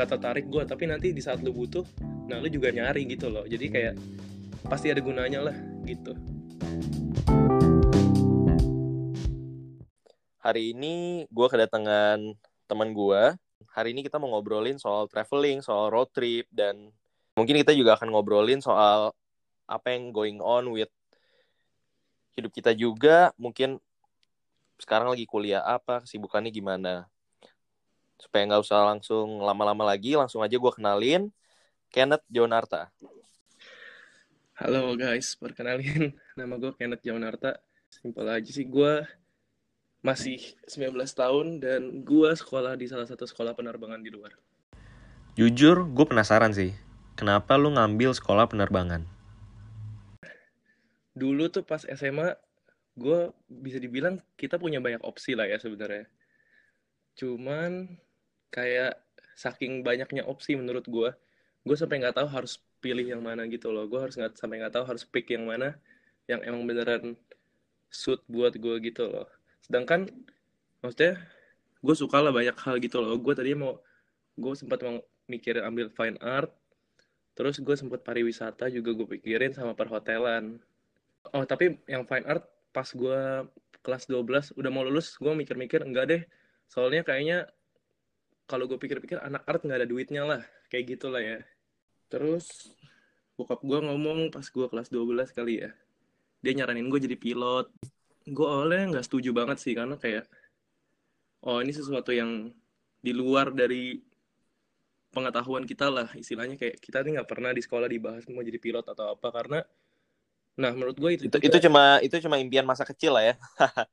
nggak tertarik gue tapi nanti di saat lu butuh nah lu juga nyari gitu loh. Jadi kayak pasti ada gunanya lah gitu. Hari ini gue kedatangan teman gue hari ini kita mau ngobrolin soal traveling soal road trip dan mungkin kita juga akan ngobrolin soal apa yang going on with hidup kita juga. Mungkin sekarang lagi kuliah apa kesibukannya gimana supaya nggak usah langsung lama-lama lagi langsung aja gue kenalin Kenneth Jonarta halo guys perkenalin nama gue Kenneth Jonarta simpel aja sih gue masih 19 tahun dan gue sekolah di salah satu sekolah penerbangan di luar. Jujur gue penasaran sih kenapa lu ngambil sekolah penerbangan? Dulu tuh pas SMA gue bisa dibilang kita punya banyak opsi lah ya sebenarnya. Cuman kayak saking banyaknya opsi menurut gue gue sampai nggak tahu harus pilih yang mana gitu loh. Gue harus nggak sampai nggak tahu harus pick yang mana yang emang beneran suit buat gue gitu loh. Sedangkan maksudnya gue suka lah banyak hal gitu loh. Gue tadi mau gue sempat mau mikir ambil fine art terus gue sempat pariwisata juga gue pikirin sama perhotelan. Oh tapi yang fine art pas gue kelas 12 udah mau lulus gue mikir-mikir enggak deh soalnya kayaknya kalau gue pikir-pikir anak art nggak ada duitnya lah kayak gitulah ya. Terus bokap gue ngomong pas gue kelas 12 kali ya. Dia nyaranin gue jadi pilot. Gue awalnya nggak setuju banget sih karena kayak oh ini sesuatu yang di luar dari pengetahuan kita lah. Istilahnya kayak kita nih nggak pernah di sekolah dibahas mau jadi pilot atau apa karena nah menurut gue itu itu, itu cuma itu cuma impian masa kecil lah ya.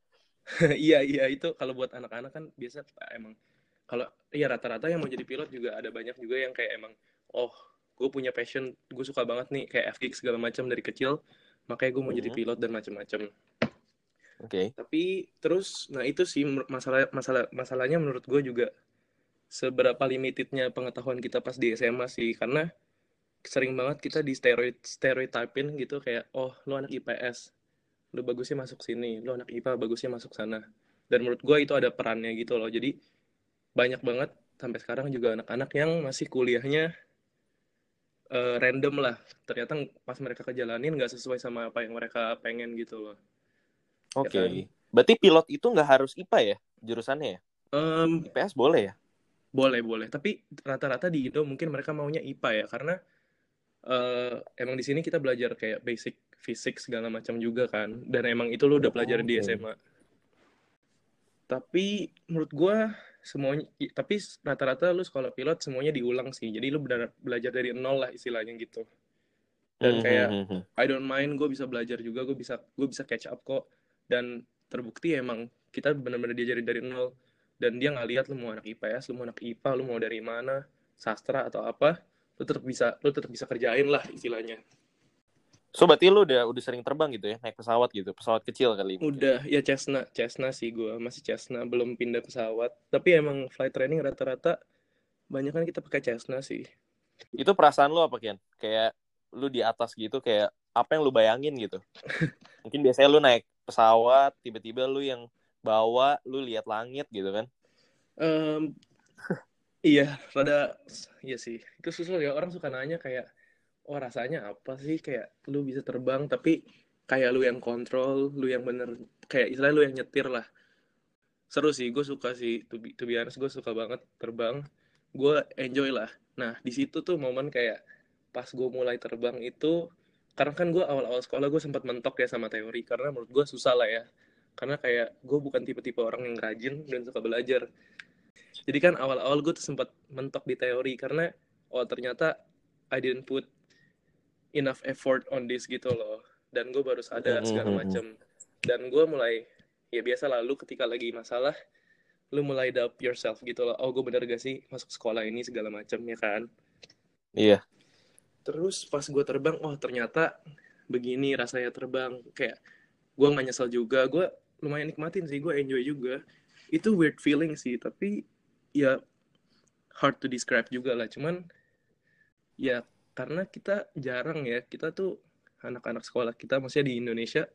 Iya iya itu kalau buat anak-anak kan biasa emang kalau iya rata-rata yang mau jadi pilot juga ada banyak juga yang kayak emang oh gue punya passion gue suka banget nih kayak FX segala macam dari kecil makanya gue mau mm -hmm. jadi mhm. pilot dan macam-macam oke okay. tapi terus nah itu sih masalah masalah masalahnya menurut gue juga seberapa limitednya pengetahuan kita pas di SMA sih karena sering banget kita di stereotype stereotypin gitu kayak oh lo anak IPS lo bagusnya masuk sini lo anak IPA bagusnya masuk sana dan menurut gue itu ada perannya gitu loh jadi banyak banget. Sampai sekarang juga anak-anak yang masih kuliahnya uh, random lah. Ternyata pas mereka kejalanin nggak sesuai sama apa yang mereka pengen gitu loh. Oke. okay. ya kan? berarti pilot itu nggak harus IPA ya jurusannya ya? Um, IPS boleh ya? Boleh boleh. Tapi rata-rata di Indo mungkin mereka maunya IPA ya karena uh, emang di sini kita belajar kayak basic fisik segala macam juga kan. Dan emang itu lo udah belajar oh, okay. di SMA tapi menurut gue semuanya tapi rata-rata lu sekolah pilot semuanya diulang sih. Jadi lu benar belajar dari nol lah istilahnya gitu. Dan hmm, kayak mm -hmm. I don't mind gue bisa belajar juga gue bisa gue bisa catch up kok. Dan terbukti emang kita benar-benar diajarin dari nol. Dan dia nggak lihat lu mau anak IPS lu mau anak IPA lu mau dari mana sastra atau apa lu tetap bisa lu tetap bisa kerjain lah istilahnya So berarti lu udah udah sering terbang gitu ya, naik pesawat gitu, pesawat kecil kali. Udah, ya Cessna, Cessna sih gue masih Cessna, belum pindah pesawat. Tapi emang flight training rata-rata banyak kan kita pakai Cessna sih. Itu perasaan lu apa Kian? Kayak lu di atas gitu kayak apa yang lu bayangin gitu? Mungkin biasanya lu naik pesawat, tiba-tiba lu yang bawa, lu lihat langit gitu kan? Um, iya, rada iya sih. Itu susah ya orang suka nanya kayak oh rasanya apa sih? Kayak lu bisa terbang tapi kayak lu yang kontrol lu yang bener kayak istilah lu yang nyetir lah. Seru sih gue suka sih. To be, to be honest gue suka banget terbang. Gue enjoy lah. Nah di situ tuh momen kayak pas gue mulai terbang itu karena kan gue awal-awal sekolah gue sempat mentok ya sama teori karena menurut gue susah lah ya. Karena kayak gue bukan tipe-tipe orang yang rajin dan suka belajar. Jadi kan awal-awal gue tuh sempat mentok di teori karena oh ternyata I didn't put enough effort on this gitu loh. Dan gue baru sadar mm-hmm. segala macam dan gue mulai ya biasa lah lu ketika lagi masalah lu mulai doubt yourself gitu loh. Oh gue bener gak sih masuk sekolah ini segala macam ya kan? Iya. Yeah. terus pas gue terbang oh ternyata begini rasanya terbang. Kayak gue nggak nyesel juga. Gue lumayan nikmatin sih gue enjoy juga. Itu weird feeling sih tapi ya hard to describe juga lah. Cuman ya karena kita jarang ya kita tuh anak-anak sekolah kita maksudnya di Indonesia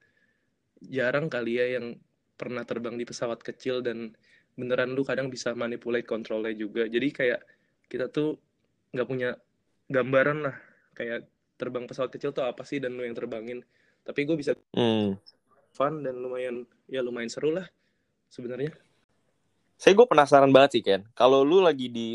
jarang kali ya yang pernah terbang di pesawat kecil dan beneran lu kadang bisa manipulate kontrolnya juga jadi kayak kita tuh nggak punya gambaran lah kayak terbang pesawat kecil tuh apa sih dan lu yang terbangin tapi gue bisa Hmm. fun dan lumayan ya lumayan seru lah sebenarnya Saya gue penasaran banget sih Ken. Kalau lu lagi di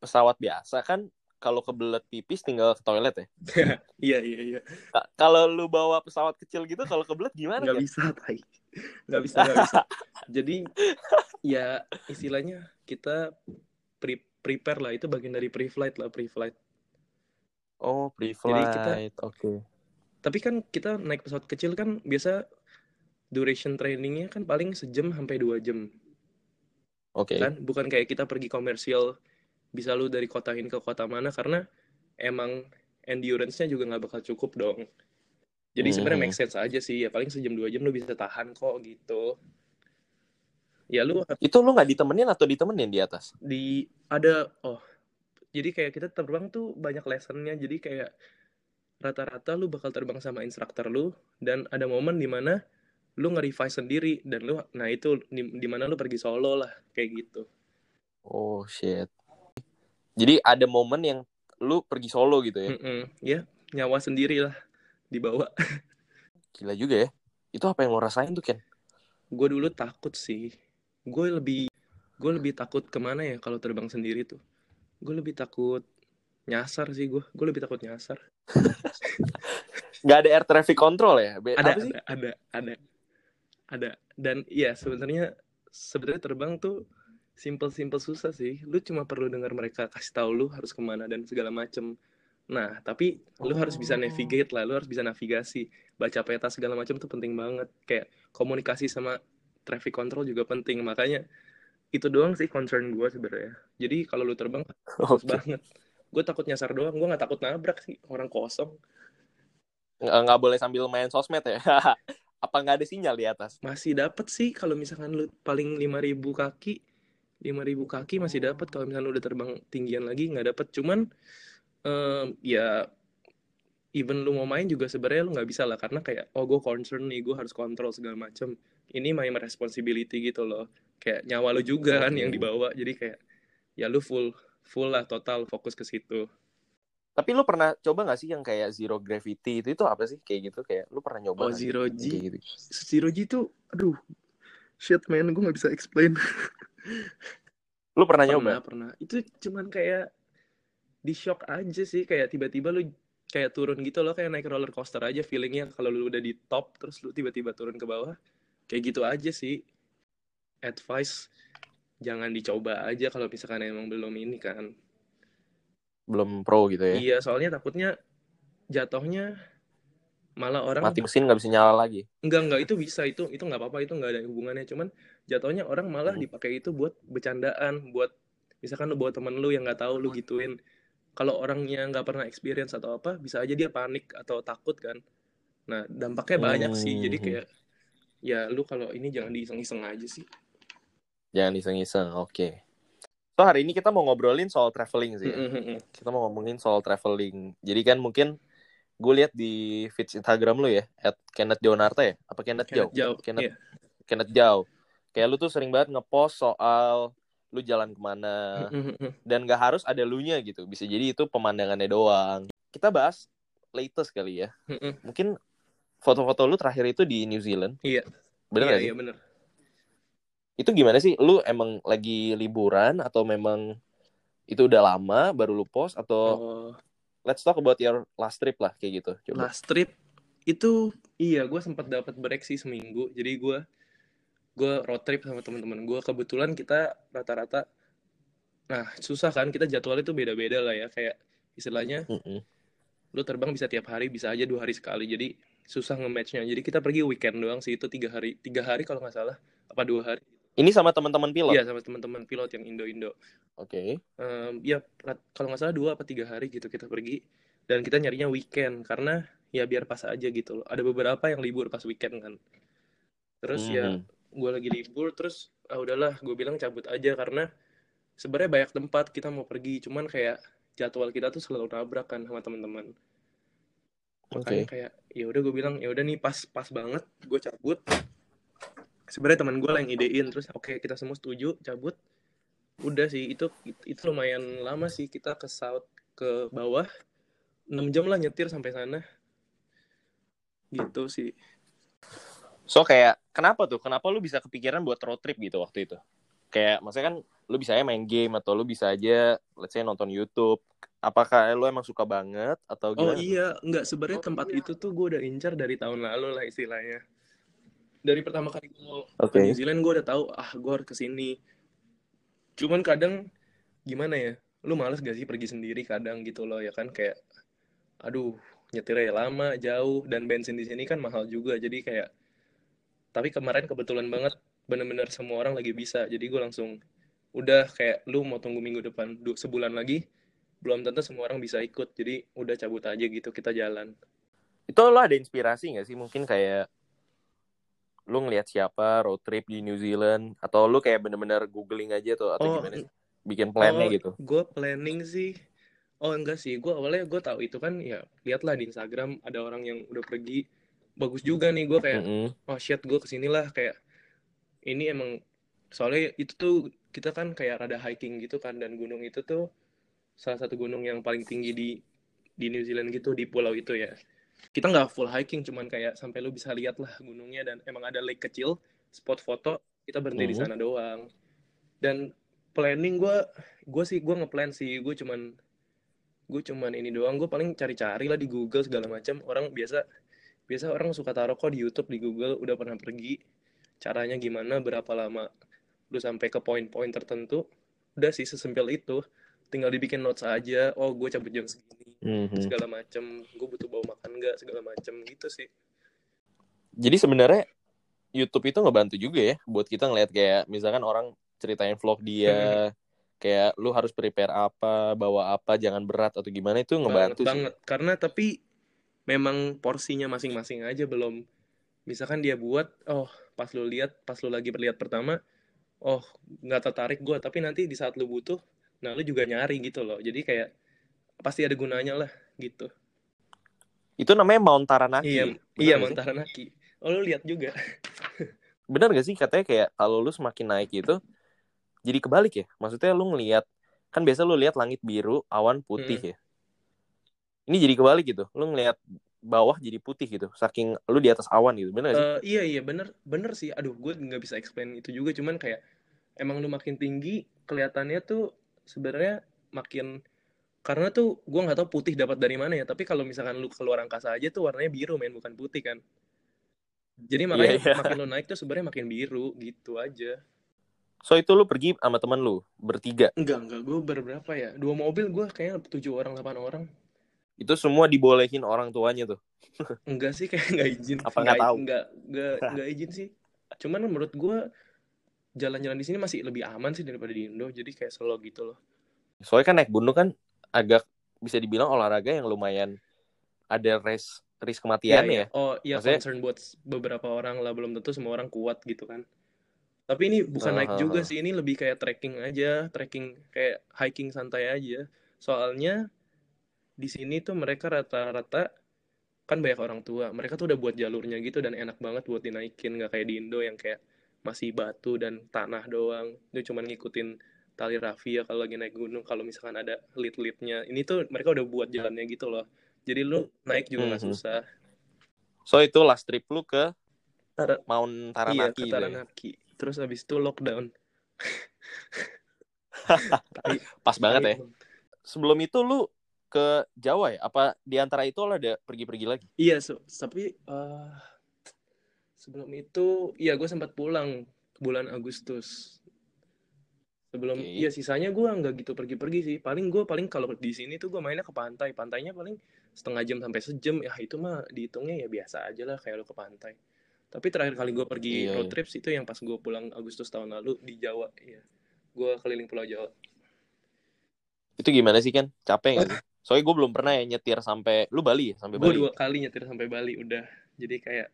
pesawat biasa kan kalau kebelet pipis tinggal ke toilet ya. iya iya iya Ka- Kalau lu bawa pesawat kecil gitu kalau kebelet gimana nggak Ken? bisa tai nggak bisa nggak bisa jadi ya istilahnya kita pre prepare lah itu bagian dari pre-flight lah pre-flight Oh, Jadi pre-flight. kita- Oke. tapi kan kita naik pesawat kecil kan biasa duration trainingnya kan paling sejam sampai dua jam Oke. kan bukan kayak kita pergi komersial bisa lu dari kota ini ke kota mana karena emang endurance-nya juga nggak bakal cukup dong jadi sebenarnya Hmm. make sense aja sih ya paling sejam dua jam lu bisa tahan kok gitu ya lu Itu lu nggak ditemenin atau ditemenin di atas? di ada oh jadi kayak kita terbang tuh banyak lessonnya jadi kayak rata-rata lu bakal terbang sama instruktur lu dan ada momen di mana lu nge-revise sendiri dan lu nah itu di, di mana lu pergi solo lah kayak gitu Oh shit. Jadi ada momen yang lu pergi solo gitu ya. Mm-mm. ya nyawa sendiri lah dibawa Gila juga ya. Itu apa yang lo rasain tuh Ken? gue dulu takut sih gue lebih gue lebih takut ke mana ya kalau terbang sendiri tuh gue lebih takut nyasar sih gue gue lebih takut nyasar Gak ada air traffic control ya? Be- ada apa sih? ada ada ada ada dan iya sebenarnya sebenarnya terbang tuh simple simple susah sih lu cuma perlu dengar mereka kasih tahu lu harus ke mana dan segala macem nah tapi lu harus bisa Oh. navigate lah lu harus bisa navigasi baca peta segala macam tuh penting banget kayak komunikasi sama traffic control juga penting makanya itu doang sih concern gue sebenarnya jadi kalau lu terbang Oke. banget gue takut nyasar doang gue nggak takut nabrak sih orang kosong Nggak, nggak boleh sambil main sosmed ya? apa nggak ada sinyal di atas? masih dapat sih kalau misalkan lu paling 5000 kaki 5000 kaki masih dapat. Kalau misalkan lu udah terbang tinggian lagi nggak dapat. Cuman em, ya even lu mau main juga sebenarnya lu nggak bisa lah. Karena kayak oh gue concern nih gue harus kontrol segala macam ini my responsibility gitu loh. Kayak nyawa lu juga kan yang dibawa. Jadi kayak ya lu full full lah total fokus ke situ. Tapi lu pernah coba nggak sih yang kayak zero gravity itu? Itu apa sih? Kayak gitu kayak lu pernah nyoba oh zero G. Gitu? zero G tuh aduh shit man gue nggak bisa explain Lu pernah nyoba? pernah pernah itu cuman kayak di shock aja sih kayak tiba-tiba lu kayak turun gitu loh kayak naik roller coaster aja feelingnya kalau lu udah di top terus lu tiba-tiba turun ke bawah kayak gitu aja sih advice jangan dicoba aja kalau misalkan emang belum ini kan Belum pro gitu ya? iya soalnya takutnya jatuhnya malah orang Mati mesin nggak bisa nyala lagi. enggak enggak itu bisa itu itu nggak apa-apa itu nggak ada hubungannya cuman jatuhnya orang malah Hmm. dipakai itu buat bercandaan buat misalkan lu bawa temen lu yang nggak tahu lu gituin kalau orangnya nggak pernah experience atau apa bisa aja dia panik atau takut kan nah dampaknya banyak sih jadi Hmm. kayak ya lu kalau ini jangan diiseng-iseng aja sih Jangan iseng-iseng. Oke. So hari ini kita mau ngobrolin soal traveling sih. ya. Mm-mm. Kita mau ngomongin soal traveling. Jadi kan mungkin gue lihat di feed Instagram lu ya, at Kenneth Deonarta ya? Apa Kenneth, Kenneth Jauh? Jauh, Kenneth, iya. Kenneth Jauh. Kayak lu tuh sering banget ngepost soal lu jalan ke mana. Dan gak harus ada lu-nya gitu. Bisa jadi itu pemandangannya doang. Kita bahas latest kali ya. Mungkin foto-foto lu terakhir itu di New Zealand. Iya. Bener iya gak sih? iya bener Itu gimana sih? Lu emang lagi liburan atau memang itu udah lama baru lu post atau oh, let's talk about your last trip lah kayak gitu. Coba. last trip itu iya gue sempat dapat break sih seminggu jadi gue gue road trip sama teman-teman gue kebetulan kita rata-rata nah susah kan kita jadwal itu beda-beda lah ya kayak istilahnya Mm-mm. lu terbang bisa tiap hari bisa aja dua hari sekali jadi susah nge-matchnya jadi kita pergi weekend doang sih itu tiga hari tiga hari kalau nggak salah apa dua hari Ini sama teman-teman pilot. iya sama teman-teman pilot yang Indo-Indo Oke. Em, ya rat- kalau nggak salah dua apa tiga hari gitu kita pergi dan kita nyarinya weekend karena ya biar pas aja gitu loh ada beberapa yang libur pas weekend kan terus ya Mhm. gue lagi libur terus ah udahlah gue bilang cabut aja karena sebenarnya banyak tempat kita mau pergi cuman kayak jadwal kita tuh selalu nabrak kan sama teman-teman Oke. makanya kayak ya udah gue bilang ya udah nih pas pas banget gue cabut sebenarnya teman gue lah yang idein terus oke kita semua setuju cabut udah sih itu itu lumayan lama sih kita ke south ke bawah 6 jam lah nyetir sampai sana gitu sih So kayak kenapa tuh? Kenapa lu bisa kepikiran buat road trip gitu waktu itu? Kayak maksudnya kan lu bisa aja main game atau lu bisa aja let's say nonton YouTube. Apakah lu emang suka banget atau oh gimana? iya nggak sebenarnya tempat itu tuh gue udah incar dari tahun lalu lah istilahnya dari pertama kali gue mau Oke. ke New Zealand gue udah tahu ah gue harus ke sini cuman kadang gimana ya lu males gak sih pergi sendiri kadang gitu loh ya kan? Kayak aduh nyetirnya lama jauh dan bensin di sini kan mahal juga. Jadi kayak tapi kemarin kebetulan banget bener-bener semua orang lagi bisa. Jadi gue langsung udah kayak lu mau tunggu minggu depan sebulan lagi belum tentu semua orang bisa ikut. Jadi udah cabut aja gitu kita jalan. Itu lu ada inspirasi gak sih? Mungkin kayak lu ngelihat siapa road trip di New Zealand atau lu kayak bener-bener googling aja tuh atau Oh, gimana? Bikin plannya oh gitu. gue planning sih oh enggak sih gue awalnya gue tahu itu kan ya lihatlah di Instagram ada orang yang udah pergi bagus juga nih gue kayak Mm-mm. oh shit gue ke sinilah kayak ini emang soalnya itu tuh kita kan kayak rada hiking gitu kan dan gunung itu tuh salah satu gunung yang paling tinggi di di New Zealand gitu di pulau itu ya kita nggak full hiking cuman kayak sampai lu bisa lihat lah gunungnya dan emang ada lake kecil spot foto kita berhenti di Mhm. sana doang. Dan planning gue gue sih gue ngeplan sih gue cuman gue cuman ini doang. Gue paling cari-cari lah di Google segala macam. Orang biasa biasa orang suka taruh kok di YouTube di Google udah pernah pergi caranya gimana berapa lama lu sampai ke poin-poin tertentu. Udah sih sesimpel itu. Tinggal dibikin notes aja oh gue cabut jam segini Mhm. segala macem. Gue butuh bawa makan nggak segala macem gitu sih. Jadi sebenarnya YouTube itu ngebantu juga ya buat kita ngeliat kayak misalkan orang ceritain vlog dia kayak lu harus prepare apa, bawa apa, jangan berat atau gimana itu banget ngebantu sih. banget. Karena tapi memang porsinya masing-masing aja belum. Misalkan dia buat oh pas lu lihat pas lu lagi berlihat pertama oh nggak tertarik gue tapi nanti di saat lu butuh nah lu juga nyari gitu loh. Jadi kayak pasti ada gunanya lah gitu Itu namanya Mount Taranaki. iya Bener iya sih? Montaranaki oh lu lihat juga Bener gak sih katanya kayak kalau lu semakin naik itu jadi kebalik ya? Maksudnya lu ngelihat kan biasa lu lihat langit biru, awan putih Mm. ya. Ini jadi kebalik gitu. Lu ngelihat bawah jadi putih gitu. Saking lu di atas awan gitu. Bener gak sih? Eh, iya iya bener bener sih aduh gue nggak bisa explain itu juga cuman kayak emang lu makin tinggi kelihatannya tuh sebenarnya makin karena tuh gue nggak tahu putih dapat dari mana ya tapi kalau misalkan lu keluar angkasa aja tuh warnanya biru men bukan putih kan. Jadi makanya Iya, iya. makin lu naik tuh sebenarnya makin biru gitu aja. So itu lu pergi sama temen lu bertiga. enggak enggak. Gue berberapa ya? Dua mobil gue kayaknya tujuh orang delapan orang. Itu semua dibolehin orang tuanya tuh. enggak sih kayak nggak izin. Apa nggak tahu? nggak nggak nggak izin sih. Cuman menurut gue jalan-jalan di sini masih lebih aman sih daripada di Indo. Jadi kayak slow gitu loh. Soalnya kan naik gunung kan agak bisa dibilang olahraga yang lumayan ada risk risk Iya, kematiannya iya. ya. Oh, iya Maksudnya- concern buat beberapa orang lah, belum tentu semua orang kuat gitu kan. Tapi ini bukan naik Ah, juga ah, ah. sih, ini lebih kayak trekking aja, trekking kayak hiking santai aja. Soalnya di sini tuh mereka rata-rata kan banyak orang tua, mereka tuh udah buat jalurnya gitu dan enak banget buat dinaikin, nggak kayak di Indo yang kayak masih batu dan tanah doang. Itu cuman ngikutin tali rafia kalau lagi naik gunung, kalau misalkan ada lead-leadnya. Ini tuh mereka udah buat jalannya gitu loh. Jadi lu naik juga nggak Mhm. susah. So itu last trip lu ke Tara- Mount Iya, Taranaki ke gitu ya? Taranaki. Terus habis itu lockdown. Pas banget ya. Sebelum itu lu ke Jawa ya? Apa di antara itu lo ada pergi-pergi lagi? Iya, so, tapi eh, sebelum itu, iya gue sempat pulang bulan Agustus. Sebelum, Oke. iya sisanya gue nggak gitu pergi-pergi sih. Paling gue paling kalau di sini tuh gue mainnya ke pantai. Pantainya paling setengah jam sampai sejam. Ya itu mah dihitungnya ya biasa aja lah kayak lu ke pantai. Tapi terakhir kali gue pergi Iya, road iya. trips itu yang pas gue pulang Agustus tahun lalu di Jawa. Iya, gue keliling Pulau Jawa. Itu gimana sih kan? Capek nggak sih? Soalnya gue belum pernah ya nyetir sampai lu Bali ya sampai Gue Bali. dua kali nyetir sampai Bali udah. Jadi kayak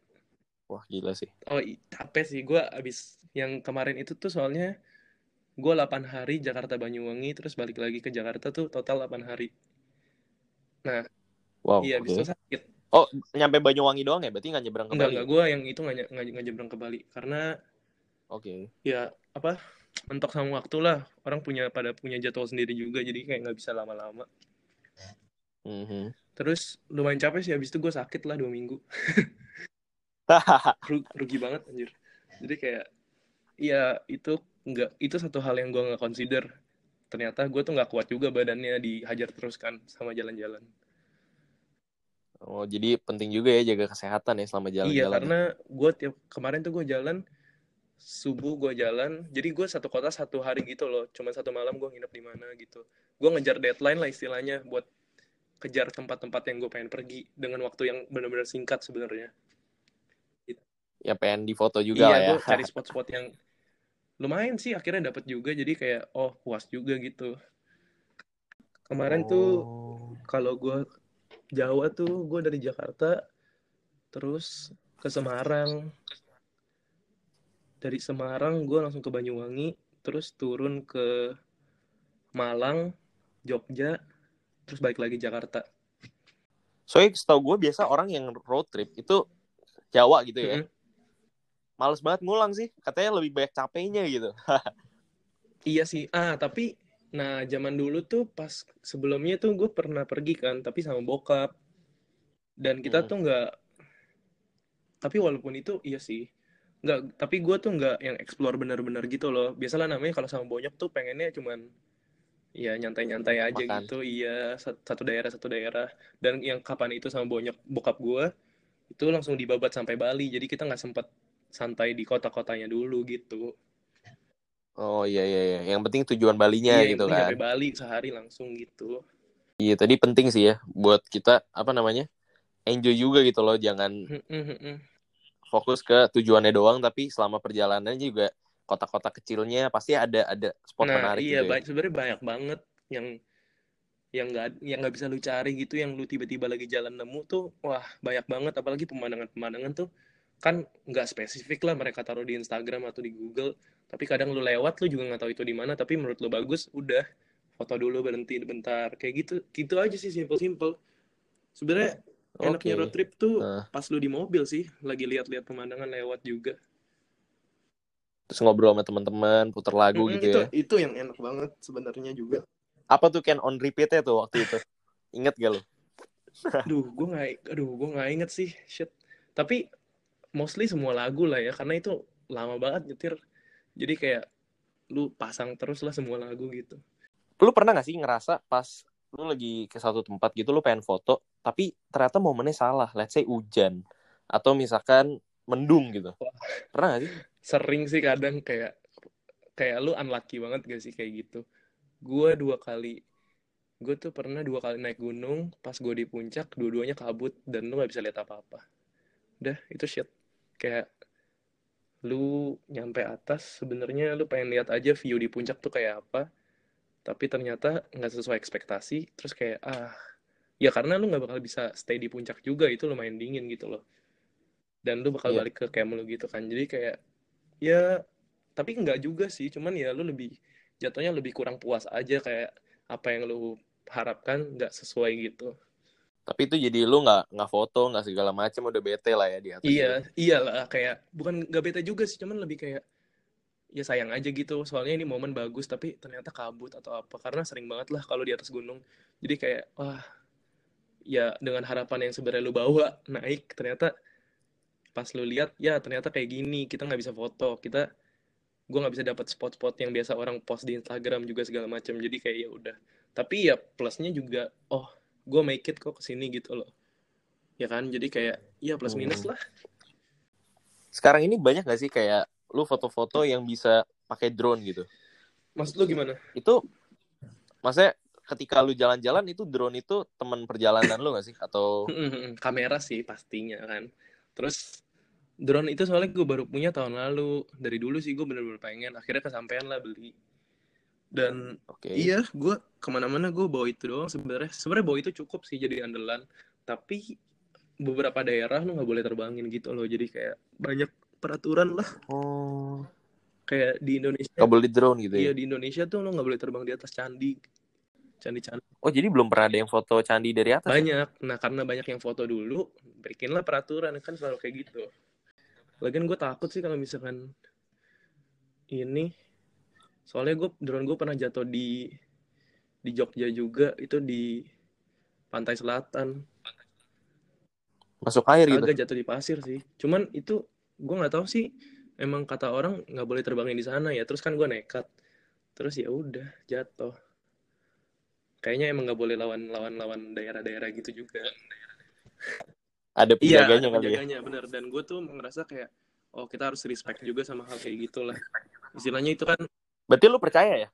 Wah gila sih. Oh, capek sih. Gue abis yang kemarin itu tuh soalnya gue 8 hari Jakarta Banyuwangi, terus balik lagi ke Jakarta tuh total 8 hari. Wow. iya, oke. abis itu sakit. Oh nyampe Banyuwangi doang ya? Berarti nggak nyebrang ke Enggak, Bali? enggak. Gue yang itu nggak nggak nggak nyebrang ke Bali. Karena Oke. ya apa mentok sama waktu lah orang punya pada punya jadwal sendiri juga jadi kayak nggak bisa lama-lama Mhm. terus lumayan capek sih habis itu gue sakit lah dua minggu Ru- rugi banget anjir jadi kayak ya itu nggak itu satu hal yang gue nggak consider. Ternyata gue tuh nggak kuat juga badannya dihajar terus kan sama jalan-jalan. Oh, jadi penting juga ya jaga kesehatan ya selama iya jalan-jalan. karena gue tiap kemarin tuh gue jalan subuh gue jalan jadi gue satu kota satu hari gitu loh. Cuma satu malam gue nginep di mana gitu. Gue ngejar deadline lah istilahnya buat kejar tempat-tempat yang gue pengen pergi dengan waktu yang benar-benar singkat sebenarnya. Ya pengen difoto juga iya lah ya. gue cari spot-spot yang lumayan sih akhirnya dapat juga jadi kayak oh puas juga gitu kemarin tuh Oh. kalau gue Jawa tuh gue dari Jakarta terus ke Semarang dari Semarang gue langsung ke Banyuwangi terus turun ke Malang Jogja terus balik lagi Jakarta Soalnya setahu gue biasa orang yang road trip itu Jawa gitu ya. Mm-mm. Males banget ngulang sih. Katanya lebih banyak capeknya gitu. iya sih ah tapi nah zaman dulu tuh pas sebelumnya tuh gue pernah pergi kan tapi sama bokap dan kita Hmm. tuh nggak tapi walaupun itu iya sih nggak tapi gue tuh nggak yang explore bener-bener gitu loh biasalah namanya kalau sama bonyok tuh pengennya cuman ya nyantai-nyantai aja Makan. gitu iya sat- satu daerah satu daerah dan yang kapan itu sama bonyok bokap gue itu langsung dibabat sampai Bali jadi kita nggak sempet santai di kota-kotanya dulu gitu Oh iya iya iya. Yang penting tujuan Balinya iya gitu kan. sampai Bali sehari langsung gitu Iya tadi penting sih ya buat kita apa namanya enjoy juga gitu loh. Jangan Mm-mm-mm. fokus ke tujuannya doang tapi selama perjalanan juga kota-kota kecilnya pasti ada ada spot nah menarik iya gitu ya. ba- sebenarnya banyak banget yang yang nggak yang nggak bisa lu cari gitu yang lu tiba-tiba lagi jalan nemu tuh wah banyak banget apalagi pemandangan-pemandangan tuh kan nggak spesifik lah mereka taruh di Instagram atau di Google tapi kadang lu lewat lu juga nggak tahu itu di mana tapi menurut lu bagus udah foto dulu berhenti bentar kayak gitu gitu aja sih simple-simple sebenarnya enaknya Oke. road trip tuh Nah. pas lu di mobil sih lagi lihat-lihat pemandangan lewat juga Terus ngobrol sama teman-teman, puter lagu Mm-mm, gitu itu ya. itu yang enak banget sebenarnya juga Apa tuh Ken on repeatnya tuh waktu itu? Ingat gak lu? Aduh, gue nggak, aduh, gue nggak inget sih, shit. Tapi mostly semua lagu lah ya, karena itu lama banget nyetir. Jadi kayak lu pasang terus lah semua lagu gitu. Lu pernah gak sih ngerasa pas lu lagi ke satu tempat gitu lu pengen foto, tapi ternyata momennya salah. Let's say hujan atau misalkan mendung gitu. Pernah gak sih? Sering sih kadang kayak kayak lu unlucky banget gak sih kayak gitu. Gue dua kali, gue tuh pernah dua kali naik gunung, pas gue di puncak, dua-duanya kabut dan lu nggak bisa lihat apa-apa. Udah, itu shit. Kayak lu nyampe atas, sebenarnya lu pengen lihat aja view di puncak tuh kayak apa, tapi ternyata nggak sesuai ekspektasi, terus kayak ah, ya karena lu nggak bakal bisa stay di puncak juga, itu lumayan dingin gitu loh. Dan lu bakal Iya. balik ke camp lu gitu kan, jadi kayak ya tapi nggak juga sih, cuman ya lu lebih jatuhnya lebih kurang puas aja kayak apa yang lu harapkan nggak sesuai gitu. Tapi itu jadi lu nggak nggak foto, nggak segala macam udah bete lah ya di atas. Iya, gitu. iyalah kayak bukan nggak bete juga sih, cuman lebih kayak ya sayang aja gitu. Soalnya ini momen bagus tapi ternyata kabut atau apa karena sering banget lah kalau di atas gunung. Jadi kayak wah ya dengan harapan yang sebenarnya lu bawa naik ternyata pas lu lihat ya ternyata kayak gini kita nggak bisa foto kita gue nggak bisa dapat spot-spot yang biasa orang post di Instagram juga segala macam jadi kayak ya udah tapi ya plusnya juga oh gue make it kok ke sini gitu loh. Ya kan? Jadi kayak ya plus minus Hmm. lah. Sekarang ini banyak gak sih kayak lu foto-foto yang bisa pakai drone gitu? maksud lu gimana? Itu maksudnya ketika lu jalan-jalan itu drone itu teman perjalanan lu gak sih? Atau kamera sih pastinya kan. Terus drone itu soalnya gue baru punya tahun lalu. Dari dulu sih gue bener-bener pengen. Akhirnya kesampaian lah beli dan oke. iya gue ke mana-mana gue bawa itu doang sebenarnya. Sebenarnya bawa itu cukup sih jadi andalan. Tapi beberapa daerah lu nggak boleh terbangin gitu loh. Jadi kayak banyak peraturan lah. Oh, kayak di Indonesia nggak boleh drone gitu iya ya? di Indonesia tuh lo nggak boleh terbang di atas candi. Candi candi Oh jadi belum pernah ada yang foto candi dari atas? ya? banyak. Nah karena banyak yang foto dulu bikinlah peraturan. Kan selalu kayak gitu. Lagian gue takut sih kalau misalkan ini soalnya gue drone gue pernah jatuh di di Jogja juga itu di pantai selatan. Masuk air gitu. agak jatuh di pasir sih. Cuman itu gue nggak tahu sih emang kata orang nggak boleh terbangin di sana ya. Terus kan gue nekat. Terus ya udah jatuh. Kayaknya emang nggak boleh lawan lawan lawan daerah-daerah gitu juga. Ada iya penjaganya ada kali ya. penjaganya bener. Dan gue tuh ngerasa kayak oh kita harus respect juga sama hal kayak gitulah. Istilahnya itu kan Berarti lu percaya ya?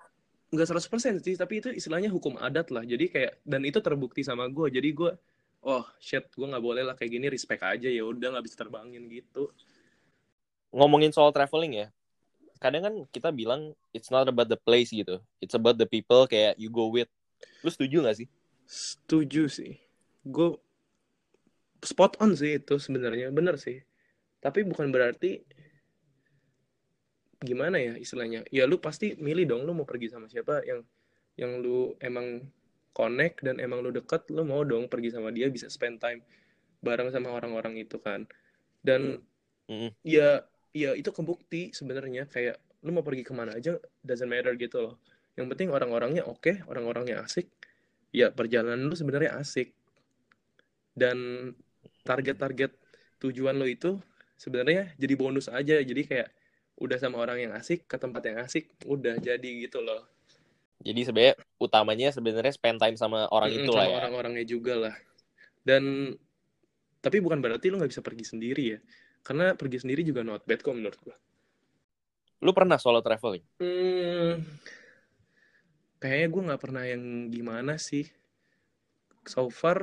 nggak 100% sih tapi itu istilahnya hukum adat lah jadi kayak dan itu terbukti sama gue jadi gue oh shit gue nggak boleh lah kayak gini respect aja ya udah nggak bisa terbangin gitu Ngomongin soal traveling ya. Kadang kan kita bilang it's not about the place gitu. It's about the people kayak you go with. Lu setuju gak sih? setuju sih gue spot on sih itu sebenarnya bener sih tapi bukan berarti gimana ya istilahnya? Ya lu pasti milih dong lu mau pergi sama siapa yang yang lu emang connect dan emang lu deket lu mau dong pergi sama dia bisa spend time bareng sama orang-orang itu kan. Dan Mm-mm. ya ya itu kebukti sebenarnya kayak lu mau pergi ke mana aja doesn't matter gitu loh. Yang penting orang-orangnya oke orang-orangnya asik ya perjalanan lu sebenarnya asik. Dan target-target tujuan lo itu sebenarnya jadi bonus aja jadi kayak udah sama orang yang asik ke tempat yang asik udah jadi gitu loh Jadi sebenarnya utamanya sebenarnya spend time sama orang Mm-mm, itu lah sama ya. orang-orangnya juga lah dan tapi bukan berarti lu nggak bisa pergi sendiri ya karena pergi sendiri juga not bad kok menurut gua Lu pernah solo traveling? Hmm, kayaknya gue nggak pernah yang gimana sih. So far,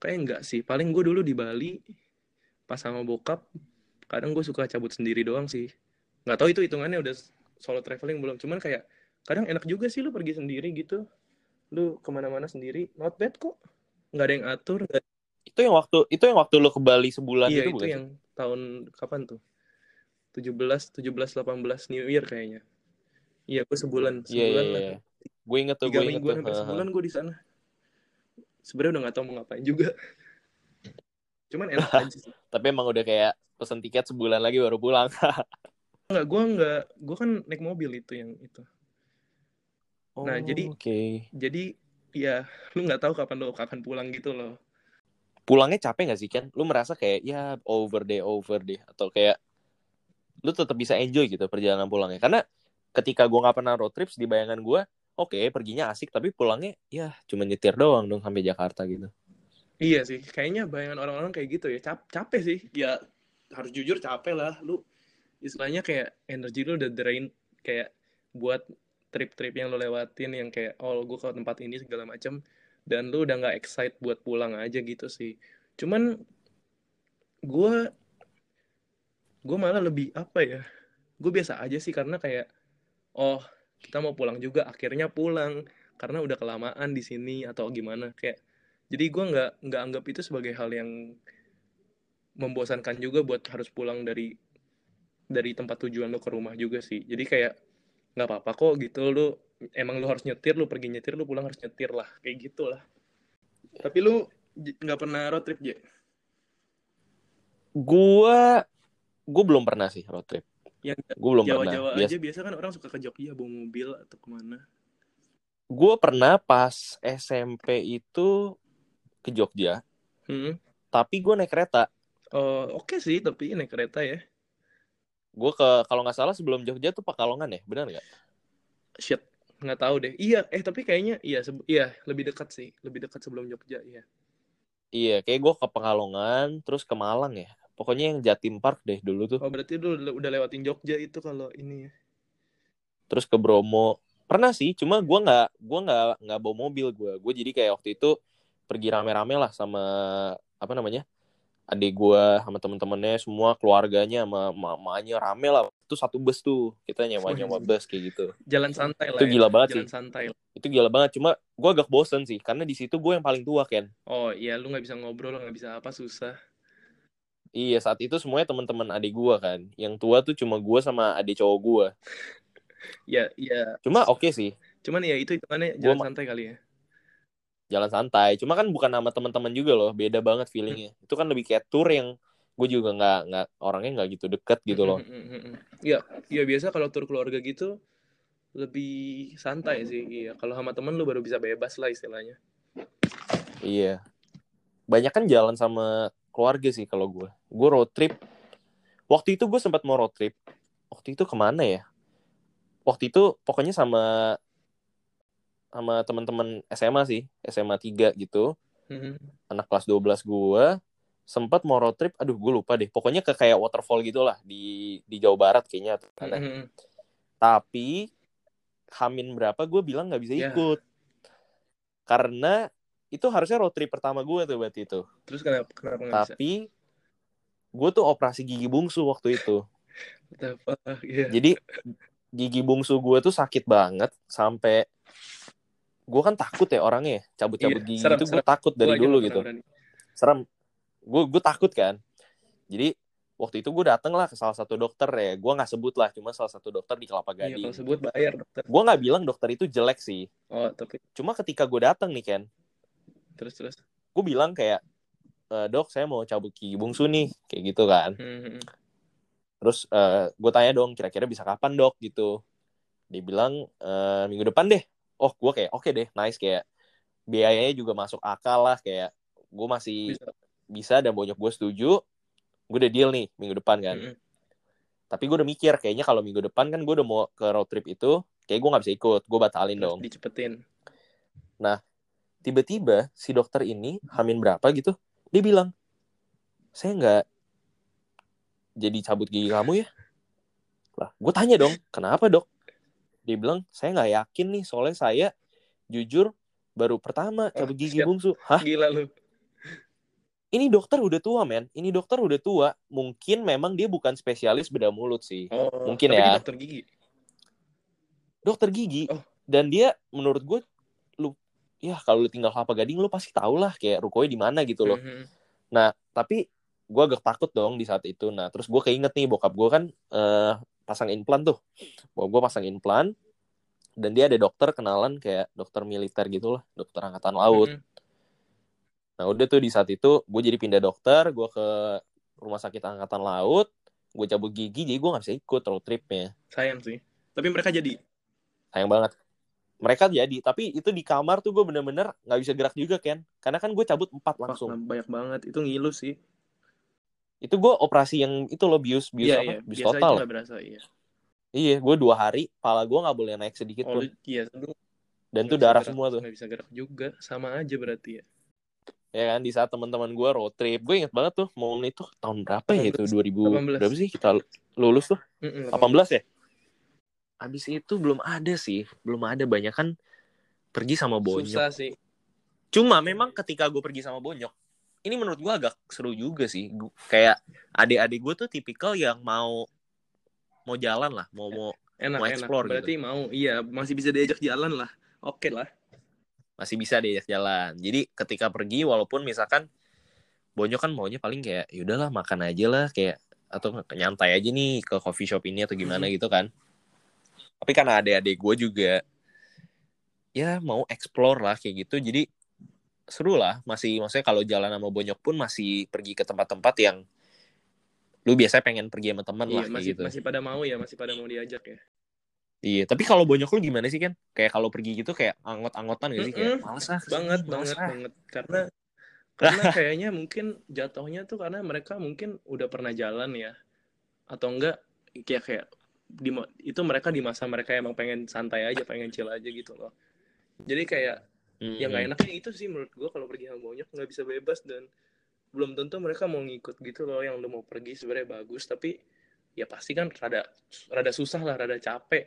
kayak enggak sih. Paling gue dulu di Bali, pas sama bokap, kadang gue suka cabut sendiri doang sih. Nggak tahu itu hitungannya udah solo traveling belum. Cuman kayak, kadang enak juga sih lu pergi sendiri gitu. Lu ke mana-mana sendiri, not bad kok. Nggak ada yang atur. nggak- Itu yang waktu itu yang waktu lu ke Bali sebulan Iya, itu itu bukan sih? yang tahun kapan tuh? 17, 17, 18 New Year kayaknya. Iya, gue sebulan, Iya, sebulan iya, lah. iya. Gue inget tuh, gue inget mingguan tuh. sebulan gue di sana sebenarnya udah nggak tahu mau ngapain juga cuman enak aja sih Tapi emang udah kayak pesen tiket sebulan lagi baru pulang. nggak gue nggak gue kan naik mobil itu yang itu Nah, jadi- Oh, oke. jadi ya lu nggak tahu kapan lu kapan pulang gitu loh Pulangnya capek gak sih Ken? Lu merasa kayak ya over deh, over deh atau kayak lu tetap bisa enjoy gitu perjalanan pulangnya. Karena ketika gua nggak pernah road trips di bayangan gua, oke perginya asik tapi pulangnya ya cuma nyetir doang dong sampai Jakarta gitu. iya sih kayaknya bayangan orang-orang kayak gitu ya Cap capek sih ya harus jujur capek lah. Lu istilahnya kayak energi lu udah drain kayak buat trip-trip yang lu lewatin yang kayak oh gue ke tempat ini segala macam dan lu udah nggak excite buat pulang aja gitu sih. Cuman gue gue malah lebih apa ya gue biasa aja sih karena kayak oh kita mau pulang juga akhirnya pulang karena udah kelamaan di sini atau gimana. Kayak jadi gue nggak nggak anggap itu sebagai hal yang membosankan juga buat harus pulang dari dari tempat tujuan lo ke rumah juga sih jadi kayak nggak apa-apa kok gitu lu emang lu harus nyetir lu pergi nyetir lu pulang harus nyetir lah kayak gitulah tapi lu j- nggak pernah road trip je Gua gua belum pernah sih road trip. yang Gua belum pernah. Jawa-Jawa Bias- aja biasa kan orang suka ke Jogja bawa mobil atau ke mana Gua pernah pas SMP itu ke Jogja, hmm. tapi gua naik kereta. Oh oke sih tapi naik kereta ya Gua ke kalau nggak salah sebelum Jogja tuh Pekalongan ya, benar nggak? shit nggak tahu deh iya eh tapi kayaknya iya iya lebih dekat sih lebih dekat sebelum Jogja iya Iya, kayak gue ke Pekalongan, terus ke Malang ya. Pokoknya yang Jatim Park deh dulu tuh. oh berarti lu udah udah lewatin Jogja itu kalau ini ya Terus ke Bromo. Pernah sih, cuma gue nggak gua nggak nggak bawa mobil gue. Gue jadi kayak waktu itu pergi rame-rame lah sama apa namanya adik gue sama temen-temennya semua keluarganya sama mamanya rame lah. Itu satu bus tuh kita nyewa nyewa bus kayak gitu. jalan santai lah Itu ya. gila banget jalan sih. santai Itu gila banget. Cuma gue agak bosen sih karena di situ gue yang paling tua kan. oh iya lu nggak bisa ngobrol nggak bisa apa susah Iya saat itu semuanya teman-teman adik gue kan. Yang tua tuh cuma gue sama adik cowok gue. ya iya Cuma oke sih. cuman ya itu hitungannya Gua jalan ma- santai kali ya jalan santai. Cuma kan bukan nama teman-teman juga loh, beda banget feelingnya. Itu kan lebih kayak tour yang gue juga nggak nggak orangnya nggak gitu deket gitu loh Iya, iya biasa kalau tur keluarga gitu lebih santai sih. Iya, kalau sama temen lu baru bisa bebas lah istilahnya. iya banyak kan jalan sama keluarga sih kalau gue gue road trip waktu itu gue sempat mau road trip waktu itu ke mana ya waktu itu pokoknya sama sama teman-teman SMA sih SMA 3 gitu Mhm. anak kelas 12 gue sempat mau road trip aduh gue lupa deh pokoknya ke kayak waterfall gitulah di di Jawa Barat kayaknya. Mhm. tapi Hamin berapa gue bilang nggak bisa Ya. ikut karena itu harusnya road trip pertama gue tuh berarti itu Terus kenapa kenapa bisa? tapi gue tuh operasi gigi bungsu waktu itu? Iya. jadi gigi bungsu gue tuh sakit banget sampai gue kan takut ya orangnya cabut-cabut Iya, gigi serem, itu gue takut dari Gua dulu gitu. Berani. serem. Gue gue takut kan. Jadi waktu itu gue dateng lah ke salah satu dokter ya. Gue nggak sebut lah cuma salah satu dokter di Kelapa Iya, Gading. kalau sebut bayar dokter. gue nggak bilang dokter itu jelek sih. Oh, tapi cuma ketika gue dateng nih Ken terus terus. gue bilang kayak "E, dok saya mau cabut gigi bungsu nih kayak gitu kan. Mhm. terus gue tanya dong kira-kira bisa kapan dok? gitu. Dia bilang "Eh, minggu depan deh oh gue kayak oke deh nice kayak biayanya juga masuk akal lah kayak gue masih Bisa. bisa dan bonyok gue setuju gue udah deal nih minggu depan kan Mhm. tapi gue udah mikir kayaknya kalau minggu depan kan gue udah mau ke road trip itu kayak gue nggak bisa ikut gue batalin Terus dong dicepetin. tiba-tiba si dokter ini hamin berapa gitu dia bilang saya nggak jadi cabut gigi kamu ya lah gue tanya dong kenapa dok dia bilang saya nggak yakin nih soalnya saya jujur baru pertama cabut gigi shit. bungsu hah Gila lu. ini dokter udah tua men ini dokter udah tua mungkin memang dia bukan spesialis bedah mulut sih Oh, Mungkin ya. dokter gigi. dokter gigi Oh. dan dia menurut gue lu ya kalau lu tinggal kelapa gading lu pasti tau lah kayak rukonya di mana gitu loh Mhm. Nah, tapi gue agak takut dong di saat itu. Nah, terus gue keinget nih bokap gue kan eh, pasang implan tuh. Bokap gue pasang implan. Dan dia ada dokter kenalan kayak dokter militer gitu lah. Dokter angkatan laut. Mhm. Nah, udah tuh di saat itu gue jadi pindah dokter. Gue ke rumah sakit angkatan laut. Gue cabut gigi, jadi gue gak bisa ikut road tripnya. Sayang sih. Tapi mereka jadi. Sayang banget. Mereka jadi, tapi itu di kamar tuh gue bener-bener gak bisa gerak juga, Ken. Karena kan gue cabut empat langsung. banyak banget. Itu ngilu sih. Itu gue operasi yang itu loh, bius, bius Iya, apa? iya. Bius Biasa total. aja berasa, iya. Iya, gue dua hari, pala gue nggak boleh naik sedikit Oh, pun. iya, lu Dan tuh darah gerak, semua tuh. nggak bisa gerak juga. Sama aja berarti ya. Ya kan, di saat teman-teman gue road trip. Gue inget banget tuh, momen itu tahun berapa ya itu? 2000, 18. berapa sih kita lulus tuh? Mm-mm, 18 ya? Abis itu belum ada sih. Belum ada, banyak kan pergi sama Bonyok. Susah sih. Cuma memang ketika gue pergi sama Bonyok, ini menurut gue agak seru juga sih. Kayak adik-adik gue tuh tipikal yang mau mau jalan lah, mau mau Enak, Mau enak. explore gitu. Berarti mau. Iya, masih bisa diajak jalan lah. Oke lah. masih bisa diajak jalan. Jadi ketika pergi walaupun misalkan Bonyok kan maunya paling kayak yaudahlah makan aja lah kayak atau nyantai aja nih ke coffee shop ini atau gimana Mhm. gitu kan. Tapi karena adik-adik gue juga ya mau explore lah kayak gitu. Jadi seru lah masih maksudnya kalau jalan sama Bonyok pun masih pergi ke tempat-tempat yang lu biasanya pengen pergi sama teman Iya, lah kayak masih gitu. masih pada mau ya, masih pada mau diajak ya. Iya, tapi kalau Bonyok lu gimana sih kan? Kayak kalau pergi gitu kayak anggot-anggotan gak sih kayak Mm-mm. males ah ke sini, banget males banget ah." banget karena karena kayaknya mungkin jatuhnya tuh karena mereka mungkin udah pernah jalan ya atau enggak kayak kayak di itu mereka di masa mereka emang pengen santai aja pengen chill aja gitu loh jadi kayak ya nggak Mhm. enaknya itu sih menurut gua kalau pergi sama bonyok nggak bisa bebas dan belum tentu mereka mau ngikut gitu loh yang lu mau pergi sebenarnya bagus tapi ya pasti kan rada rada susah lah rada capek.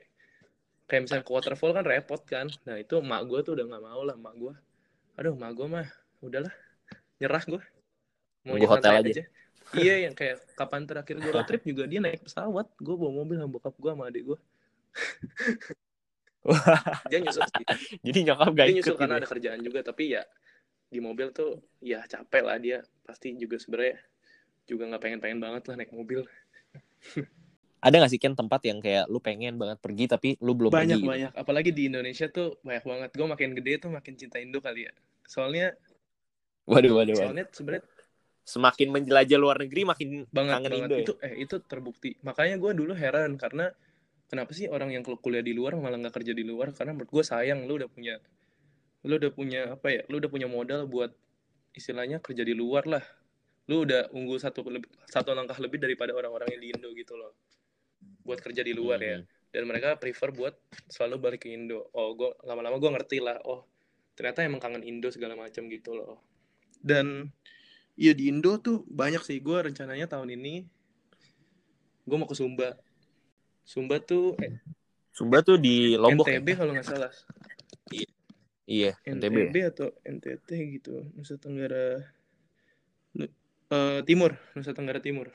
Kayak misalnya ke waterfall kan repot kan. Nah itu mak gue tuh udah nggak mau lah mak gue aduh mak gue mah udahlah nyerah gue mau Nunggu hotel santai aja. iya yang kayak kapan terakhir gue road trip juga dia naik pesawat. Gue bawa mobil sama bokap gue sama adik gue dia nyusul sih Jadi nyokap gak dia ikut nyusul karena ya? ada kerjaan juga tapi ya di mobil tuh ya capek lah dia pasti juga sebenarnya juga nggak pengen pengen banget lah naik mobil Ada gak sih Ken tempat yang kayak lu pengen banget pergi tapi lu belum banyak pergi? gitu? banyak apalagi di Indonesia tuh banyak banget gue makin gede tuh makin cinta Indo kali ya soalnya Waduh, waduh, waduh. soalnya sebenarnya semakin menjelajah luar negeri makin banget kangen banget Indo ya? itu eh itu terbukti makanya gue dulu heran karena kenapa sih orang yang kuliah di luar malah nggak kerja di luar? Karena menurut gue sayang lu udah punya lu udah punya apa ya lu udah punya modal buat istilahnya kerja di luar lah. Lu udah unggul satu satu langkah lebih daripada orang-orang yang di Indo gitu loh. Buat kerja di luar ya. Hmm. dan mereka prefer buat selalu balik ke Indo. Oh gue lama-lama gue ngerti lah oh ternyata emang kangen Indo segala macam gitu loh. Dan iya di Indo tuh banyak sih. Gue rencananya tahun ini gue mau ke Sumba Sumba tuh eh, Sumba tuh di Lombok ya? NTB kalau nggak salah. Iya, NTB. NTB atau NTT gitu Nusa Tenggara eh, Timur Nusa Tenggara Timur.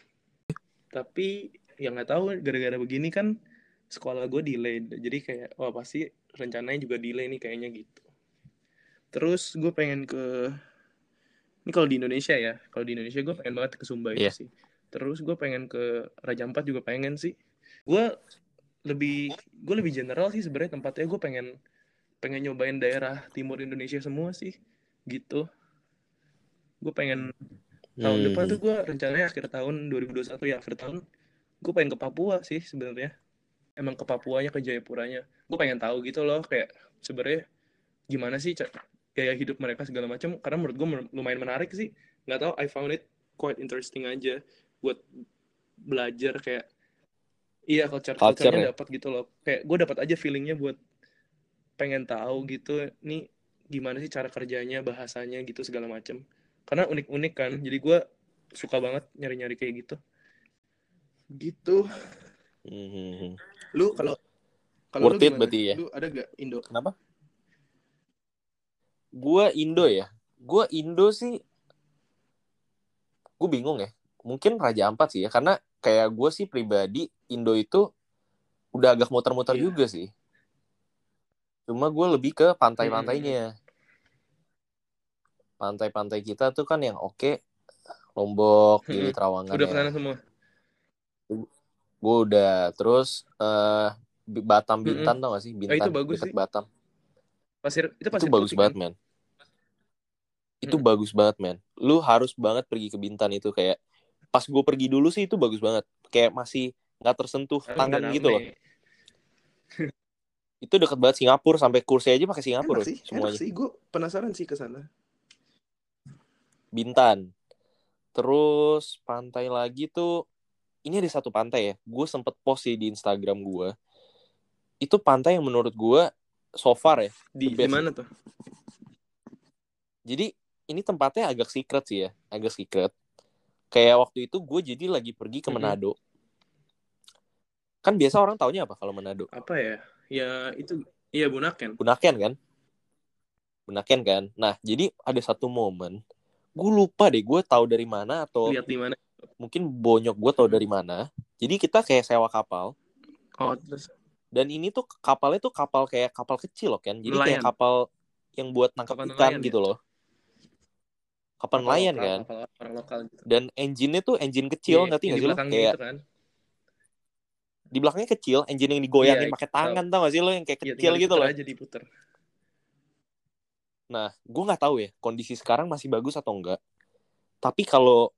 Tapi yang nggak tahu gara-gara begini kan sekolah gue delay. Jadi kayak wah pasti rencananya juga delay nih kayaknya gitu. Terus gue pengen ke ini kalau di Indonesia ya kalau di Indonesia gue pengen banget ke Sumba itu Iya. sih. Terus gue pengen ke Raja Ampat juga pengen sih gue lebih gue lebih general sih sebenarnya tempatnya. Gue pengen pengen nyobain daerah timur Indonesia semua sih gitu. Gue pengen tahun Hmm. depan tuh gue rencananya akhir tahun 2021 ya akhir tahun gue pengen ke Papua sih sebenarnya. Emang ke Papuanya ke Jayapuranya. Gue pengen tahu gitu loh kayak sebenarnya gimana sih gaya hidup mereka segala macam karena menurut gue lumayan menarik sih. Nggak tahu I found it quite interesting aja buat belajar kayak iya culture Culture culture-nya ya? dapat gitu loh kayak gue dapat aja feelingnya buat pengen tahu gitu nih gimana sih cara kerjanya bahasanya gitu segala macam karena unik-unik kan jadi gue suka banget nyari-nyari kayak gitu gitu Hmm. lu kalau kalau lu Worth it berarti ya? lu ada gak Indo Kenapa? Gua Indo ya. Gua Indo sih gue bingung ya. Mungkin Raja Ampat sih ya karena kayak gue sih pribadi Indo itu udah agak muter-muter Iya. juga sih. Cuma gue lebih ke pantai-pantainya. Pantai-pantai kita tuh kan yang oke Lombok, Hmm. Gili Trawangan udah ya. ke sana semua Gue udah terus eh Batam Bintan tau gak sih? Bintan Ah, itu bagus sih. Batam. pasir itu itu pasir bagus putih banget kan? men itu Hmm. bagus banget men lu harus banget pergi ke Bintan itu kayak pas gue pergi dulu sih itu bagus banget kayak masih nggak tersentuh tangan gitu loh. Itu deket banget Singapura sampai kursi aja pakai Singapura enak sih semuanya. enak sih. Gue penasaran sih ke sana. Bintan. Terus pantai lagi tuh ini ada satu pantai ya gue sempet post sih di Instagram gue itu pantai yang menurut gue so far ya di di mana tuh? Jadi ini tempatnya agak secret sih ya, agak secret. Kayak waktu itu gue jadi lagi pergi ke. Manado. Kan biasa orang taunya apa kalau Manado? apa ya ya itu iya Bunaken Bunaken kan? Bunaken kan? Nah, jadi ada satu momen, gue lupa deh gue tahu dari mana atau lihat di mana mungkin bonyok gue tahu dari mana. Jadi kita kayak sewa kapal oh terus dan ini tuh kapalnya tuh kapal kayak kapal kecil loh kan. Jadi kayak Nelayan. kapal yang buat nangkap Kapal ikan nelayan, gitu loh. Kapal nelayan lokal, kan. kapal orang lokal gitu Dan engine-nya tuh engine kecil, Iya, ngerti nggak sih lo? Kayak itu kan di belakangnya kecil, engine yang digoyangin Iya, pakai tangan tau gak sih lo yang kayak Iya, kecil gitu loh. aja diputer Nah, gue nggak tahu ya kondisi sekarang masih bagus atau enggak. Tapi kalau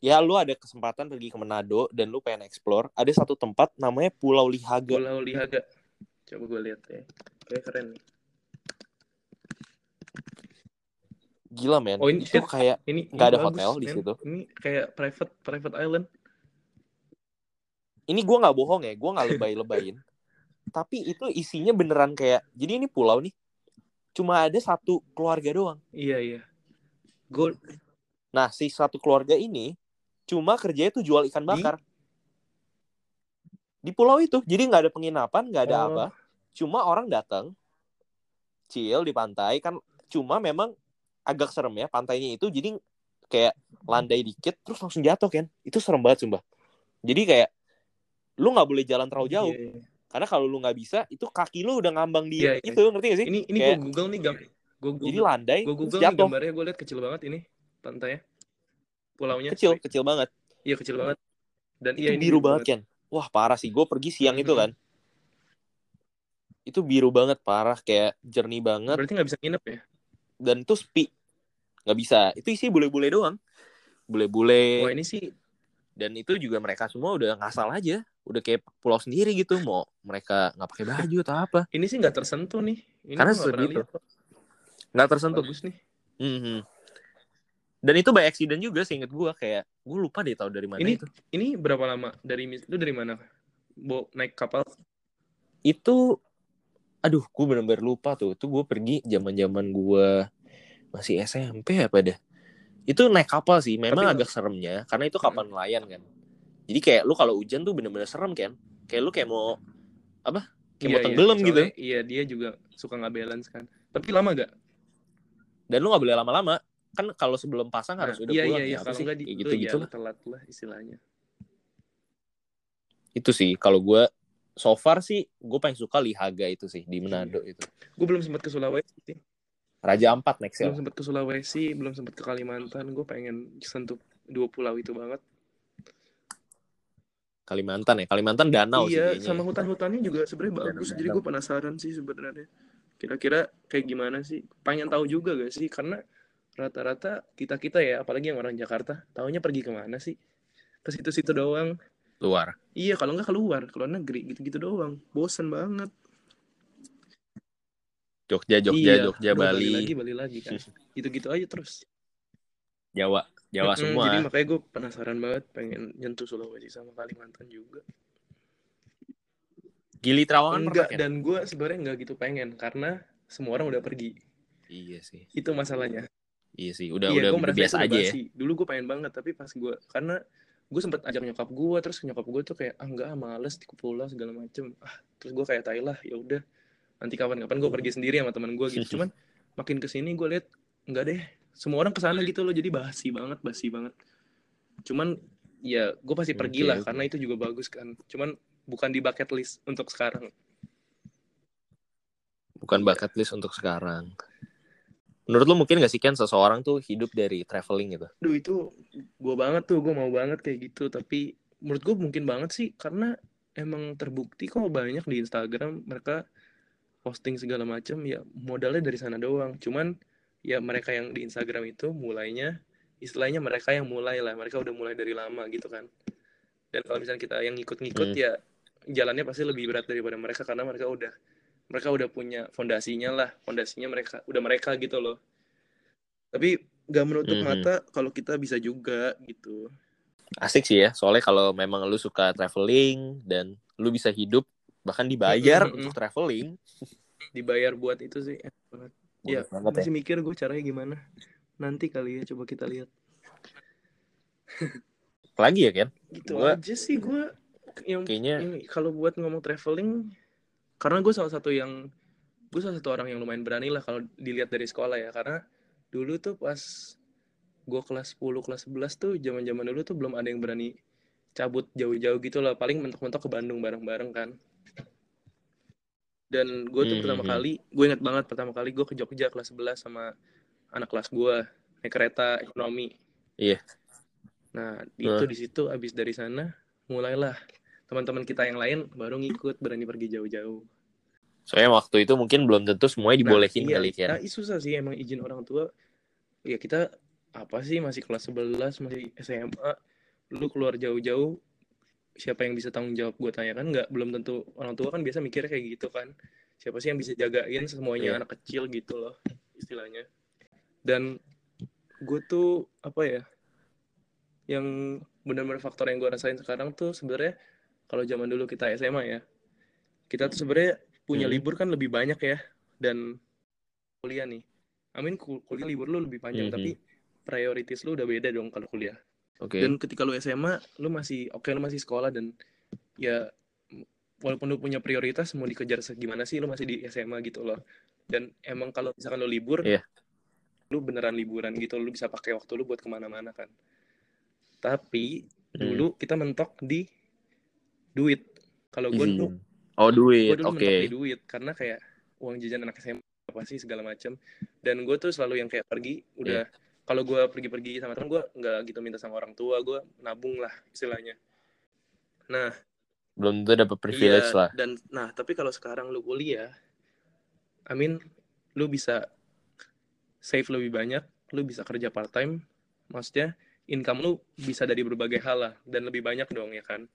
ya lu ada kesempatan pergi ke Manado dan lu pengen explore, ada satu tempat namanya Pulau Lihaga. Pulau Lihaga coba gue lihat ya kayak keren Gila men. Oh, ini itu kayak ini Nggak ada bagus, hotel di situ. ini kayak private private island ini gue nggak bohong ya, gue nggak lebay-lebayin. Tapi itu isinya beneran kayak jadi ini pulau nih cuma ada satu keluarga doang. iya iya gue Nah, si satu keluarga ini cuma kerjanya tuh jual ikan Di? bakar. Di pulau itu. Jadi nggak ada penginapan, nggak ada Oh. apa. Cuma orang datang, chill di pantai. Kan cuma memang agak serem ya pantainya itu. Jadi kayak landai dikit, terus langsung jatuh kan. Itu serem banget sumpah. Jadi kayak lu nggak boleh jalan terlalu jauh. Iya, iya. Karena kalau lu nggak bisa, itu kaki lu udah ngambang di Iya, iya. itu, ngerti gak sih? ini ini Kayak- gue google nih gam gue Jadi google landai, gue google nih gambarnya gue lihat kecil banget ini pantainya pulaunya. Kecil, kecil banget. iya kecil banget. Dan itu iya ini biru banget kan wah parah sih. Gue pergi siang itu kan. Itu biru banget parah. Kayak jernih banget. Berarti nggak bisa nginep ya? Dan itu sepi. Nggak bisa. Itu isi bule-bule doang. Bule-bule wah ini sih dan itu juga mereka semua udah ngasal aja. Udah kayak pulau sendiri gitu. Mau mereka nggak pakai baju atau apa. Ini sih nggak tersentuh nih. Ini Karena segitu. nggak tersentuh. Bagus nih. Mhm. dan itu by accident juga seinget gue kayak gue lupa deh tahu dari mana Ini- itu. ini berapa lama? Dari lu dari mana? Bo, naik kapal? Itu aduh gue bener-bener lupa tuh. Itu gue pergi zaman zaman gue masih SMP apa dah itu naik kapal sih memang Tapi- agak seremnya karena itu kapal nelayan kan. Jadi kayak lu kalau hujan tuh bener-bener serem kan kayak lu kayak mau apa kayak mau Iya, iya. tenggelam gitu. Soalnya, iya dia juga suka nggak balance kan. Tapi lama gak dan lu nggak boleh lama-lama. Kan kalau sebelum pasang harus udah iya pulang iya iya. ya apa kalau nggak gitu ya gitu lu telat lah istilahnya. Itu sih kalau gue so far sih gue paling suka Lihaga itu sih di Manado itu. Gue belum sempat ke Sulawesi sih. Raja Ampat next ya? belum sempat ke Sulawesi belum sempat ke Kalimantan. Gue pengen sentuh dua pulau itu banget. Kalimantan ya? Kalimantan danau sih iya kayaknya sama ya. hutan-hutannya juga sebenarnya Danau, bagus jadi danau. gue penasaran sih sebenarnya. Kira-kira kayak gimana sih? Pengen tahu juga gak sih? Karena rata-rata kita kita ya apalagi yang orang Jakarta tahunya pergi ke mana sih? Ke situ-situ doang. Luar. Iya kalau nggak keluar keluar negeri gitu-gitu doang. Bosen banget Jogja Jogja iya, Jogja aduh, Bali. lagi Bali lagi kan. Gitu-gitu aja terus. Jawa Jawa Mm-mm, semua. jadi makanya gue penasaran banget pengen nyentuh Sulawesi sama Kalimantan juga. Gili Trawangan enggak kan? dan gue sebenarnya nggak gitu pengen karena semua orang udah pergi. Iya sih. Itu masalahnya. Iya sih udah iya, udah, biasa aja ya. basi. Dulu gue pengen banget, tapi pas gue karena gue sempet ajak nyokap gue, terus nyokap gue tuh kayak ah enggak males di pulau segala macem. Ah terus gue kayak tai lah, ya udah nanti kapan-kapan gue pergi sendiri sama teman gue gitu. Cuman makin ke sini gue lihat enggak deh, semua orang ke sana gitu loh, jadi basi banget, basi banget. Cuman ya gue pasti pergi lah karena itu juga bagus kan. Cuman bukan di bucket list untuk sekarang. bukan bucket list untuk sekarang menurut lu mungkin gak sih Ken seseorang tuh hidup dari traveling gitu Duh itu gue banget tuh, gue mau banget kayak gitu. Tapi menurut gue mungkin banget sih, karena emang terbukti kok banyak di Instagram mereka posting segala macam ya modalnya dari sana doang. Cuman ya mereka yang di Instagram itu mulainya, istilahnya mereka yang mulai lah, mereka udah mulai dari lama gitu kan. Dan kalau misalnya kita yang ngikut-ngikut Hmm. ya jalannya pasti lebih berat daripada mereka karena mereka udah mereka udah punya fondasinya lah, fondasinya mereka udah mereka gitu loh. Tapi gak menutup Mhm. mata kalau kita bisa juga gitu. asik sih ya soalnya kalau memang lu suka traveling dan lu bisa hidup bahkan dibayar untuk traveling. Dibayar buat itu sih. Banget. Ya, banget ya. masih mikir gue caranya gimana. Nanti kali ya coba kita lihat. lagi ya Ken? Gitu Gua- aja sih gue yang kayaknya kalau buat ngomong traveling karena gue salah satu yang gue salah satu orang yang lumayan berani lah kalau dilihat dari sekolah ya. Karena dulu tuh pas gue kelas 10 kelas 11 tuh zaman zaman dulu tuh belum ada yang berani cabut jauh-jauh gitu lah paling mentok-mentok ke Bandung bareng-bareng kan dan gue tuh Hmm, pertama hmm, kali gue inget banget pertama kali gue ke Jogja kelas 11 sama anak kelas gue naik kereta ekonomi. Iya. nah itu di situ abis dari sana mulailah teman-teman kita yang lain baru ngikut berani pergi jauh-jauh. Soalnya waktu itu mungkin belum tentu semuanya dibolehin iya, kali Ken nah, susah sih emang izin orang tua. Ya kita apa sih masih kelas 11 masih SMA lu keluar jauh-jauh siapa yang bisa tanggung jawab gue tanya kan nggak belum tentu orang tua kan biasa mikirnya kayak gitu kan siapa sih yang bisa jagain semuanya Iya. anak kecil gitu loh istilahnya dan gue tuh apa ya yang benar-benar faktor yang gue rasain sekarang tuh sebenarnya kalau zaman dulu kita SMA ya kita tuh sebenarnya punya Hmm. libur kan lebih banyak ya dan kuliah nih amin kul- kuliah libur lu lebih panjang Mhm. tapi prioritas lu udah beda dong kalau kuliah oke. Dan ketika lu SMA lu masih oke lu masih sekolah dan ya walaupun lu punya prioritas mau dikejar segimana sih lu masih di SMA gitu loh. Dan emang kalau misalkan lu libur Iya. lu beneran liburan gitu lu bisa pakai waktu lu buat ke mana-mana kan. Tapi Hmm. dulu kita mentok di duit. Kalau gue izin oh duit. gue dulu oke. mentok di duit karena kayak uang jajan anak SMA apa sih segala macam dan gue tuh selalu yang kayak pergi udah Iya. Kalau gue pergi-pergi sama temen gue nggak gitu minta sama orang tua gue nabung lah istilahnya. Nah belum tentu dapat privilege iya, lah. dan nah tapi kalau sekarang lu kuliah amin lu bisa save lebih banyak lu bisa kerja part time maksudnya income lu bisa dari berbagai hal lah dan lebih banyak dong ya kan?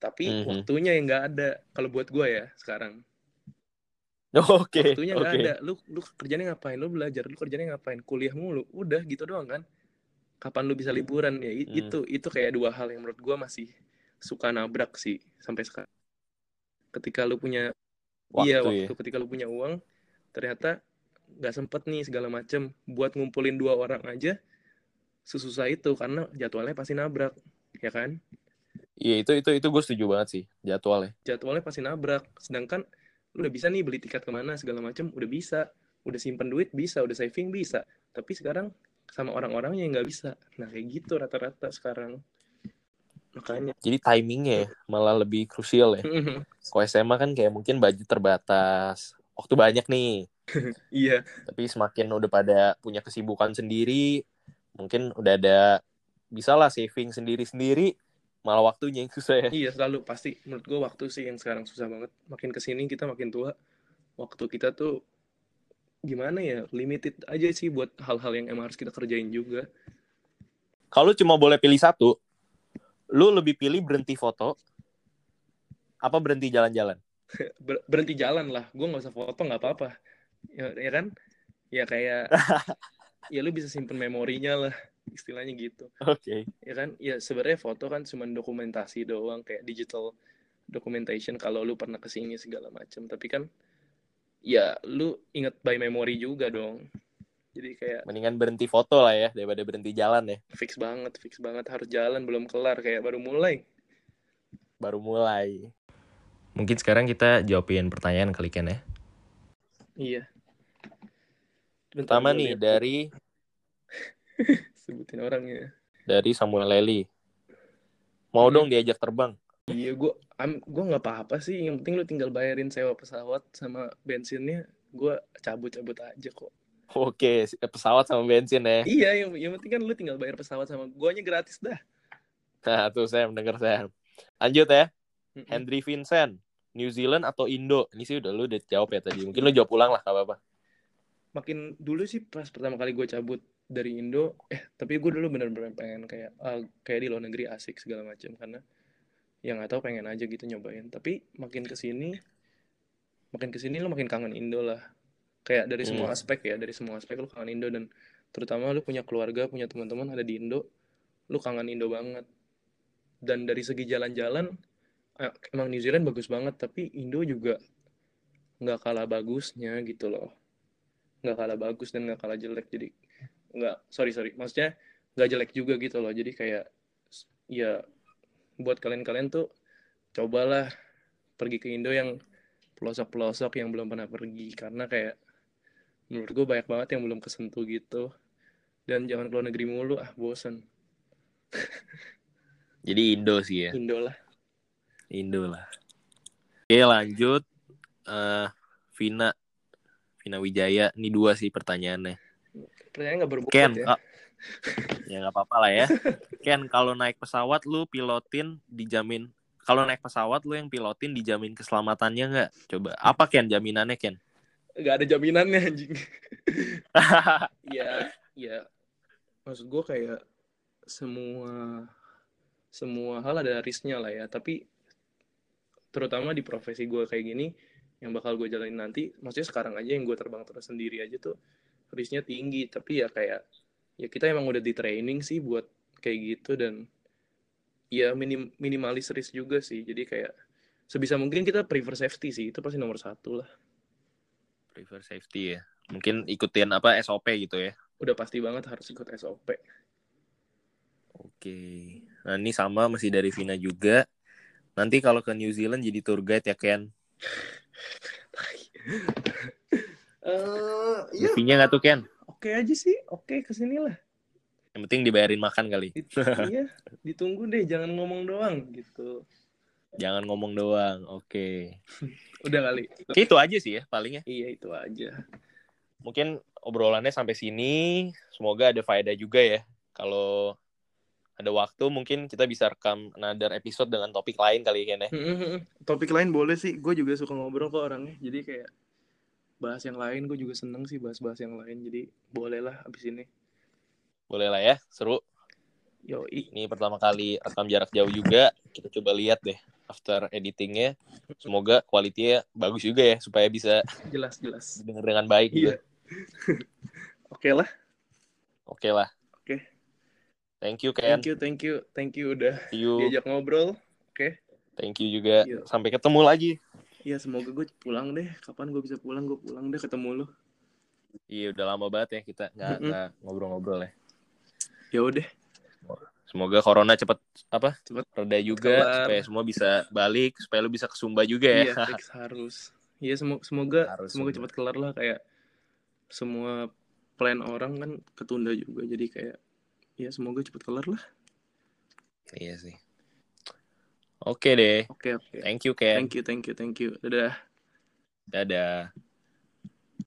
Tapi Mhm. waktunya yang nggak ada kalau buat gue ya sekarang Oke, waktunya nggak oke. ada. Lu lu kerjanya ngapain? Lu belajar lu kerjanya ngapain? Kuliah mulu. Udah gitu doang kan. Kapan lu bisa liburan? Ya Hmm. itu itu kayak dua hal yang menurut gue masih suka nabrak sih sampai sekarang ketika lu punya Waktu iya ya. waktu ketika lu punya uang ternyata nggak sempet nih segala macem. Buat ngumpulin dua orang aja sesusah itu karena jadwalnya pasti nabrak ya kan? Iya itu itu itu gue setuju banget sih jadwalnya. jadwalnya pasti nabrak. Sedangkan lu udah bisa nih beli tiket ke mana? segala macem. Udah bisa. Udah simpen duit bisa. Udah saving bisa. Tapi sekarang sama orang-orangnya yang nggak bisa. Nah kayak gitu rata-rata sekarang. Makanya. Jadi timingnya ya, malah lebih krusial ya. Kalau SMA kan kayak mungkin budget terbatas, waktu banyak nih. iya. Tapi semakin udah pada punya kesibukan sendiri, mungkin udah ada bisa lah saving sendiri-sendiri, malah waktunya yang susah ya. iya selalu. Pasti menurut gua waktu sih yang sekarang susah banget. Makin ke sini kita makin tua. Waktu kita tuh gimana ya? Limited aja sih buat hal-hal yang emang harus kita kerjain juga. Kalau cuma boleh pilih satu, lu lebih pilih berhenti foto apa berhenti jalan-jalan? Ber- berhenti jalan lah. Gue nggak usah foto nggak apa-apa. Ya, ya kan? Ya kayak ya lu bisa simpen memorinya lah istilahnya gitu Oke. ya kan ya sebenarnya foto kan cuma dokumentasi doang kayak digital documentation kalau lu pernah ke sini segala macam tapi kan ya lu inget by memory juga dong jadi kayak Mendingan berhenti foto lah ya daripada berhenti jalan ya. fix banget fix banget harus jalan belum kelar kayak baru mulai Baru mulai. Mungkin sekarang kita jawabin pertanyaan kali Ken ya. iya Bentar, Pertama nih dari sebutin orangnya dari Samuel Lely. Mau Hmm. dong diajak terbang. Iya, gue gue nggak apa-apa sih. Yang penting lu tinggal bayarin sewa pesawat sama bensinnya. Gue cabut-cabut aja kok. Oke, pesawat sama bensin ya. Iya, yang, yang penting kan lu tinggal bayar pesawat sama guanya gratis dah. Nah, tuh Sam, denger Sam. Lanjut ya. Mm-mm. Henry Vincent, New Zealand atau Indo? Ini sih udah lu udah jawab ya tadi. Mungkin lu jawab ulang lah, gak apa-apa. Makin dulu sih pas pertama kali gue cabut dari Indo, eh tapi gue dulu bener-bener pengen kayak ah, kayak di luar negeri asik segala macam karena yang nggak tahu pengen aja gitu nyobain. Tapi makin ke sini, makin ke sini lu makin kangen Indo lah. Kayak dari semua Hmm. aspek ya, dari semua aspek lu kangen Indo dan terutama lu punya keluarga, punya teman-teman ada di Indo, lu kangen Indo banget. Dan dari segi jalan-jalan, eh, emang New Zealand bagus banget, tapi Indo juga nggak kalah bagusnya gitu loh. Nggak kalah bagus dan nggak kalah jelek. Jadi nggak, sorry sorry, maksudnya nggak jelek juga gitu loh. Jadi kayak ya buat kalian-kalian tuh cobalah pergi ke Indo yang pelosok-pelosok yang belum pernah pergi karena kayak menurut gue banyak banget yang belum kesentuh gitu dan jangan keluar negeri mulu ah bosen Jadi Indo sih ya. Indo lah Indo lah. Oke, lanjut. eh Vina. Vina Wijaya. Ini dua sih pertanyaannya. Pertanyaan nggak berbobot Ken, ya ah, ya nggak apa-apa lah ya. Ken, kalau naik pesawat lu pilotin dijamin. Kalau naik pesawat lu yang pilotin dijamin keselamatannya nggak? Coba. Apa Ken jaminannya Ken? nggak ada jaminannya anjing ya ya maksud gue kayak semua semua hal ada risknya lah ya tapi terutama di profesi gue kayak gini yang bakal gue jalanin nanti maksudnya sekarang aja yang gue terbang terus sendiri aja tuh risknya tinggi tapi ya kayak ya kita emang udah di training sih buat kayak gitu dan ya minim minimalis risk juga sih jadi kayak sebisa mungkin kita prefer safety sih itu pasti nomor satu lah Prefer safety ya. Mungkin ikutin apa SOP gitu ya. udah pasti banget harus ikut SOP Oke. Nah, ini sama masih dari Vina juga. Nanti kalau ke New Zealand jadi tour guide ya Ken. Eh, iya Fee-nya nggak tuh Ken? oke aja sih oke ke sini lah Yang penting dibayarin makan kali. It- iya ditunggu deh jangan ngomong doang gitu Jangan ngomong doang. Oke. udah kali itu aja sih ya paling ya. iya itu aja Mungkin obrolannya sampai sini. Semoga ada faedah juga ya. Kalau ada waktu mungkin kita bisa rekam another episode dengan topik lain kali ya Ken ya. topik lain boleh sih gue juga suka ngobrol kok orangnya jadi kayak bahas yang lain gue juga seneng sih bahas-bahas yang lain jadi boleh lah abis ini Boleh lah ya, seru. Yoi. Ini pertama kali rekam jarak jauh juga. Kita coba lihat deh after editingnya. Semoga kualitinya bagus juga ya supaya bisa Jelas jelas. denger dengan baik Iya. juga. Oke lah. Oke lah. Oke. Thank you Ken. Thank you, thank you, thank you udah See you. diajak ngobrol. Oke. Thank you juga. Iya. Sampai ketemu lagi. Ya semoga gue pulang deh. Kapan gue bisa pulang? Gue pulang deh ketemu lu. Iya udah lama banget ya kita nggak Mm-mm. nggak ngobrol-ngobrol ya. Ya udah. Semoga corona cepet apa Cepet reda juga kelar. supaya semua bisa balik supaya lu bisa ke Sumba juga ya. Iya, fix harus. Iya, semoga semoga, Harus, semoga cepat kelar lah kayak semua plan orang kan ketunda juga. Jadi kayak ya semoga cepat kelar lah. iya sih. Oke deh. Oke, oke. Thank you Ken. Thank you, thank you, thank you. Dadah. Dadah.